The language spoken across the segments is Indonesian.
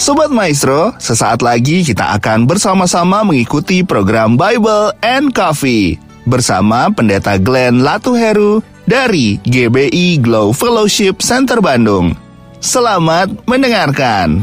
Sobat Maestro, sesaat lagi kita akan bersama-sama mengikuti program Bible and Coffee bersama Pendeta Glenn Latuheru dari GBI Glow Fellowship Center Bandung. Selamat mendengarkan.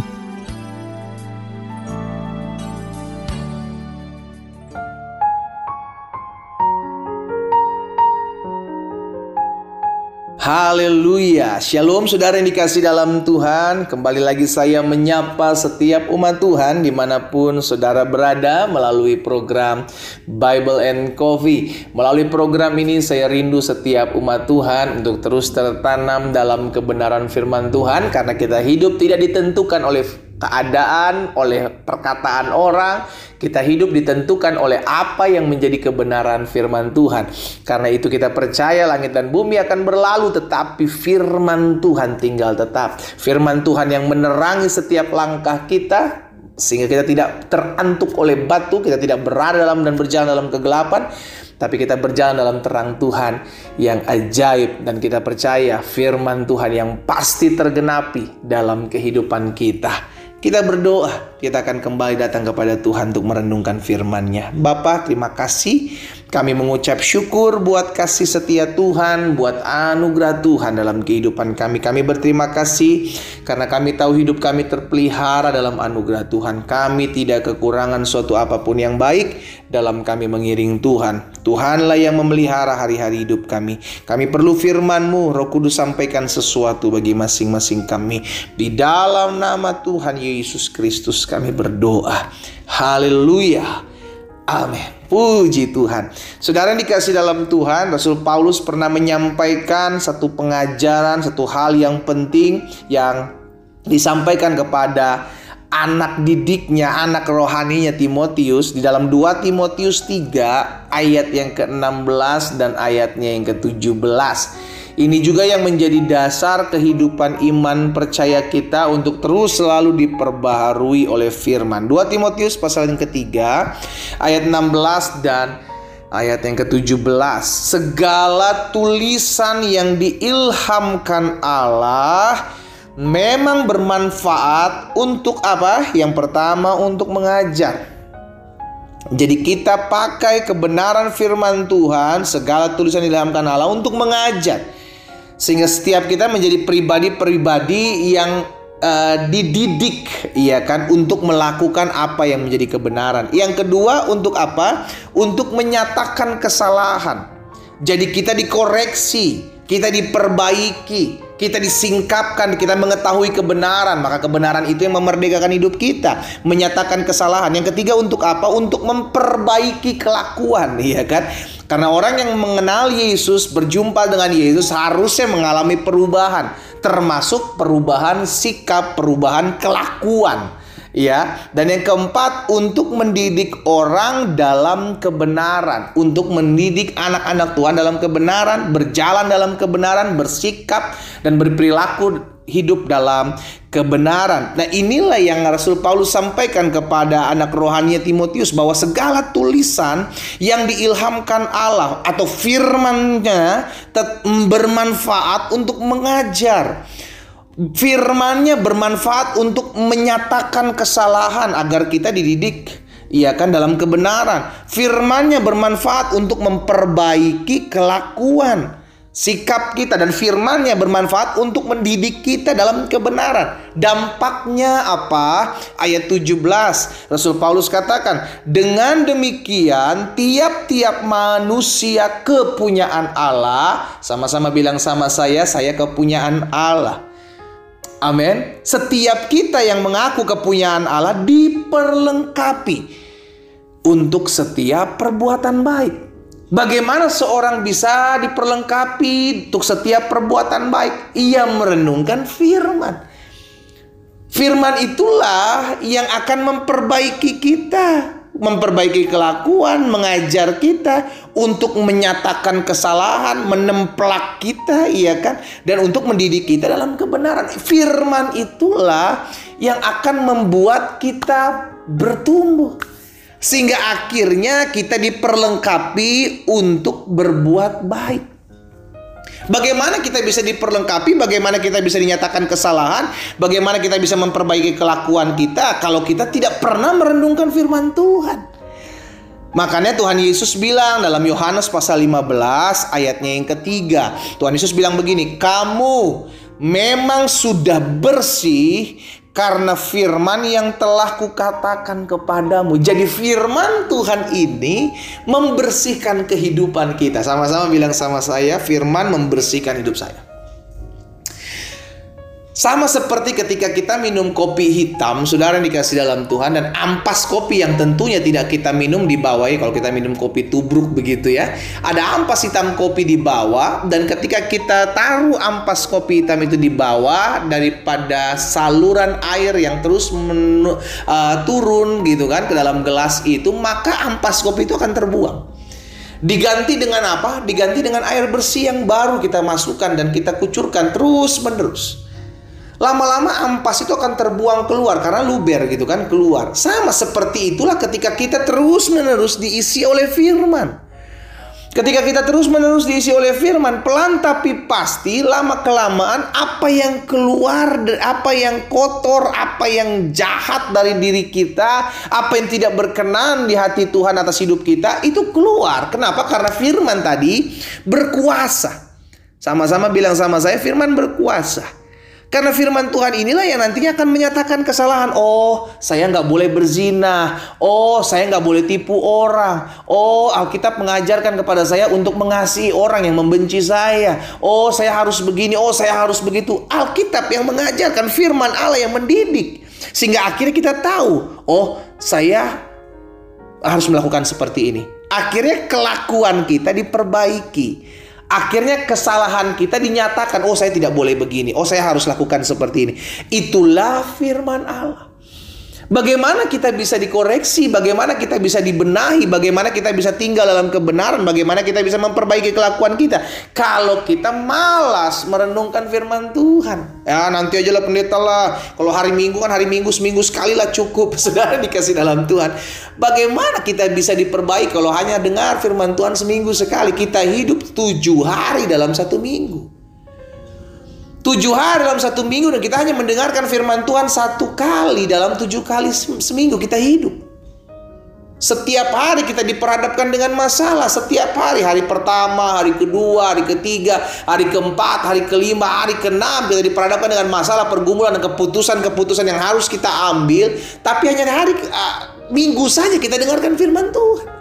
Haleluya, Shalom saudara yang dikasih dalam Tuhan. Kembali lagi saya menyapa setiap umat Tuhan Di mana pun saudara berada melalui program Bible and Coffee. Melalui program ini saya rindu setiap umat Tuhan Untuk terus tertanam dalam kebenaran firman Tuhan Karena kita hidup tidak ditentukan oleh keadaan, oleh perkataan orang. Kita hidup ditentukan oleh apa yang menjadi kebenaran firman Tuhan. Karena itu kita percaya langit dan bumi akan berlalu tetapi firman Tuhan tinggal tetap. Firman Tuhan yang menerangi setiap langkah kita sehingga kita tidak terantuk oleh batu, kita tidak berada dalam dan berjalan dalam kegelapan, tapi kita berjalan dalam terang Tuhan yang ajaib dan kita percaya firman Tuhan yang pasti tergenapi dalam kehidupan kita. Kita berdoa, kita akan kembali datang kepada Tuhan untuk merenungkan firman-Nya. Bapak, terima kasih. Kami mengucap syukur buat kasih setia Tuhan, buat anugerah Tuhan dalam kehidupan kami. Kami berterima kasih karena kami tahu hidup kami terpelihara dalam anugerah Tuhan. Kami tidak kekurangan suatu apa pun yang baik dalam kami mengiring Tuhan. Tuhanlah yang memelihara hari-hari hidup kami. Kami perlu firman-Mu, Roh Kudus sampaikan sesuatu bagi masing-masing kami. Di dalam nama Tuhan Yesus Kristus kami berdoa. Haleluya. Amin. Puji Tuhan. Saudara yang dikasih dalam Tuhan, Rasul Paulus pernah menyampaikan satu pengajaran, satu hal yang penting yang disampaikan kepada anak didiknya, anak rohaninya Timotius di dalam 2 Timotius 3 ayat yang ke-16 dan ayatnya yang ke-17. Ini juga yang menjadi dasar kehidupan iman percaya kita untuk terus selalu diperbaharui oleh firman. 2 Timotius pasal yang ketiga ayat 16 dan ayat yang ke-17. Segala tulisan yang diilhamkan Allah memang bermanfaat untuk apa? Yang pertama untuk mengajar. Jadi kita pakai kebenaran firman Tuhan, segala tulisan diilhamkan Allah untuk mengajar sehingga setiap kita menjadi pribadi-pribadi yang uh, dididik ya kan untuk melakukan apa yang menjadi kebenaran. Yang kedua untuk apa? Untuk menyatakan kesalahan. Jadi kita dikoreksi, kita diperbaiki, kita disingkapkan, kita mengetahui kebenaran, maka kebenaran itu yang memerdekakan hidup kita, menyatakan kesalahan. Yang ketiga untuk apa? Untuk memperbaiki kelakuan, ya kan? Karena orang yang mengenal Yesus, berjumpa dengan Yesus harusnya mengalami perubahan, termasuk perubahan sikap, perubahan kelakuan. Ya, dan yang keempat untuk mendidik orang dalam kebenaran, untuk mendidik anak-anak Tuhan dalam kebenaran, berjalan dalam kebenaran, bersikap dan berperilaku hidup dalam kebenaran. Nah, inilah yang Rasul Paulus sampaikan kepada anak rohani Timotius bahwa segala tulisan yang diilhamkan Allah atau firman-Nya bermanfaat untuk mengajar. Firman-Nya bermanfaat untuk menyatakan kesalahan agar kita dididik Iya kan dalam kebenaran. Firman-Nya bermanfaat untuk memperbaiki kelakuan sikap kita dan firmannya bermanfaat untuk mendidik kita dalam kebenaran. Dampaknya apa? Ayat 17 Rasul Paulus katakan, dengan demikian tiap-tiap manusia kepunyaan Allah, sama-sama bilang sama saya, saya kepunyaan Allah. Amin. Setiap kita yang mengaku kepunyaan Allah diperlengkapi untuk setiap perbuatan baik. Bagaimana seorang bisa diperlengkapi untuk setiap perbuatan baik? Ia merenungkan firman. Firman itulah yang akan memperbaiki kita, memperbaiki kelakuan, mengajar kita untuk menyatakan kesalahan, menemplak kita, iya kan? Dan untuk mendidik kita dalam kebenaran. Firman itulah yang akan membuat kita bertumbuh. Sehingga akhirnya kita diperlengkapi untuk berbuat baik. Bagaimana kita bisa diperlengkapi, bagaimana kita bisa dinyatakan kesalahan, bagaimana kita bisa memperbaiki kelakuan kita kalau kita tidak pernah merenungkan firman Tuhan. Makanya Tuhan Yesus bilang dalam Yohanes pasal 15 ayatnya yang ketiga. Tuhan Yesus bilang begini, "Kamu memang sudah bersih karena firman yang telah kukatakan kepadamu." Jadi firman Tuhan ini membersihkan kehidupan kita. Sama-sama bilang sama saya, firman membersihkan hidup saya. Sama seperti ketika kita minum kopi hitam, saudara yang dikasih dalam Tuhan dan ampas kopi yang tentunya tidak kita minum di bawah kalau kita minum kopi tubruk begitu ya. Ada ampas hitam kopi di bawah dan ketika kita taruh ampas kopi hitam itu di bawah daripada saluran air yang terus menu, uh, turun gitu kan ke dalam gelas itu, maka ampas kopi itu akan terbuang. Diganti dengan apa? Diganti dengan air bersih yang baru kita masukkan dan kita kucurkan terus menerus. Lama-lama ampas itu akan terbuang keluar karena luber gitu kan keluar. Sama seperti itulah ketika kita terus-menerus diisi oleh firman. Ketika kita terus-menerus diisi oleh firman, pelan tapi pasti lama kelamaan apa yang keluar, apa yang kotor, apa yang jahat dari diri kita, apa yang tidak berkenan di hati Tuhan atas hidup kita itu keluar. Kenapa? Karena firman tadi berkuasa. Sama-sama bilang sama saya, firman berkuasa. Karena firman Tuhan inilah yang nantinya akan menyatakan kesalahan. Oh, saya nggak boleh berzina. Oh, saya nggak boleh tipu orang. Oh, Alkitab mengajarkan kepada saya untuk mengasihi orang yang membenci saya. Oh, saya harus begini. Oh, saya harus begitu. Alkitab yang mengajarkan firman Allah yang mendidik. Sehingga akhirnya kita tahu, oh, saya harus melakukan seperti ini. Akhirnya kelakuan kita diperbaiki. Akhirnya kesalahan kita dinyatakan, oh saya tidak boleh begini, oh saya harus lakukan seperti ini. Itulah firman Allah. Bagaimana kita bisa dikoreksi, bagaimana kita bisa dibenahi, bagaimana kita bisa tinggal dalam kebenaran, bagaimana kita bisa memperbaiki kelakuan kita. Kalau kita malas merenungkan firman Tuhan. Ya nanti aja lah pendeta lah. Kalau hari minggu kan hari minggu seminggu sekali lah cukup. Saudara dikasih dalam Tuhan. Bagaimana kita bisa diperbaiki kalau hanya dengar firman Tuhan seminggu sekali. Kita hidup tujuh hari dalam satu minggu. Tujuh hari dalam satu minggu dan kita hanya mendengarkan firman Tuhan satu kali dalam tujuh kali seminggu kita hidup. Setiap hari kita diperhadapkan dengan masalah. Setiap hari, hari pertama, hari kedua, hari ketiga, hari keempat, hari kelima, hari keenam kita diperhadapkan dengan masalah, pergumulan dan keputusan-keputusan yang harus kita ambil. Tapi hanya hari uh, minggu saja kita dengarkan firman Tuhan.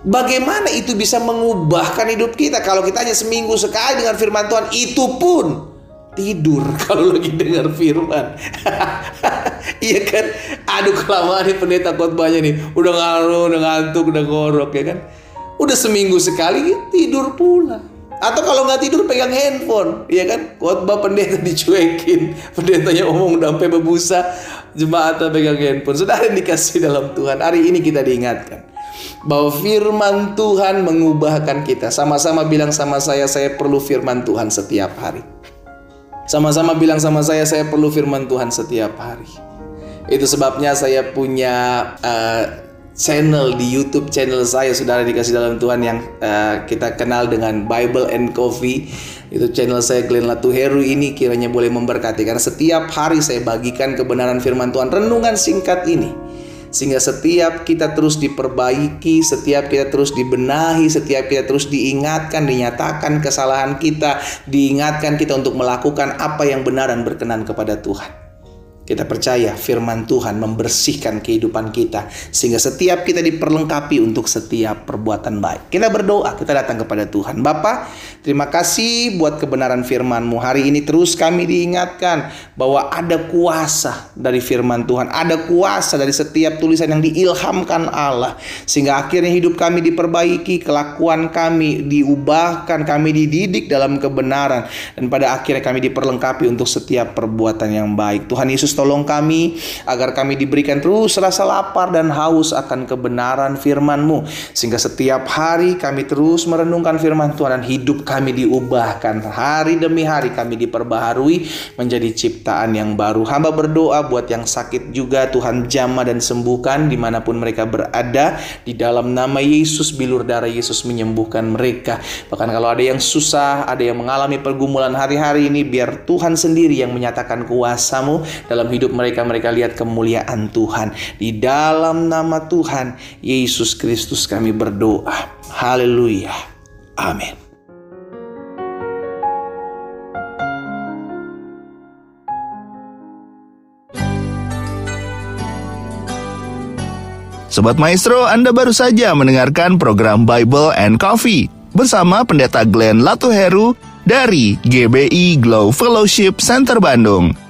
Bagaimana itu bisa mengubahkan hidup kita kalau kita hanya seminggu sekali dengan firman Tuhan itu pun tidur kalau lagi dengar firman. iya kan? Aduh kelamaan nih pendeta khotbahnya nih. Udah ngaruh, udah ngantuk, udah ngorok ya kan. Udah seminggu sekali tidur pula. Atau kalau nggak tidur pegang handphone, ya kan? Khotbah pendeta dicuekin, pendetanya omong udah sampai berbusa, jemaat pegang handphone. Sudah dikasih dalam Tuhan. Hari ini kita diingatkan bahwa firman Tuhan mengubahkan kita. Sama-sama bilang sama saya, saya perlu firman Tuhan setiap hari. Sama-sama bilang sama saya, saya perlu firman Tuhan setiap hari. Itu sebabnya saya punya uh, channel di YouTube channel saya saudara dikasih dalam Tuhan yang uh, kita kenal dengan Bible and Coffee. Itu channel saya Glenn Latuheru ini kiranya boleh memberkati karena setiap hari saya bagikan kebenaran firman Tuhan renungan singkat ini sehingga setiap kita terus diperbaiki, setiap kita terus dibenahi, setiap kita terus diingatkan, dinyatakan kesalahan kita, diingatkan kita untuk melakukan apa yang benar dan berkenan kepada Tuhan. Kita percaya firman Tuhan membersihkan kehidupan kita sehingga setiap kita diperlengkapi untuk setiap perbuatan baik. Kita berdoa, kita datang kepada Tuhan. Bapa, terima kasih buat kebenaran firman-Mu. Hari ini terus kami diingatkan bahwa ada kuasa dari firman Tuhan, ada kuasa dari setiap tulisan yang diilhamkan Allah sehingga akhirnya hidup kami diperbaiki, kelakuan kami diubahkan, kami dididik dalam kebenaran dan pada akhirnya kami diperlengkapi untuk setiap perbuatan yang baik. Tuhan Yesus tolong kami agar kami diberikan terus rasa lapar dan haus akan kebenaran firman-Mu sehingga setiap hari kami terus merenungkan firman Tuhan dan hidup kami diubahkan hari demi hari kami diperbaharui menjadi ciptaan yang baru. Hamba berdoa buat yang sakit juga Tuhan jamah dan sembuhkan di mana pun mereka berada di dalam nama Yesus bilur darah Yesus menyembuhkan mereka. Bahkan kalau ada yang susah, ada yang mengalami pergumulan hari-hari ini biar Tuhan sendiri yang menyatakan kuasamu hidup mereka mereka lihat kemuliaan Tuhan. Di dalam nama Tuhan Yesus Kristus kami berdoa. Haleluya. Amin. Sobat Maestro, Anda baru saja mendengarkan program Bible and Coffee bersama Pendeta Glenn Latuheru dari GBI Glow Fellowship Center Bandung.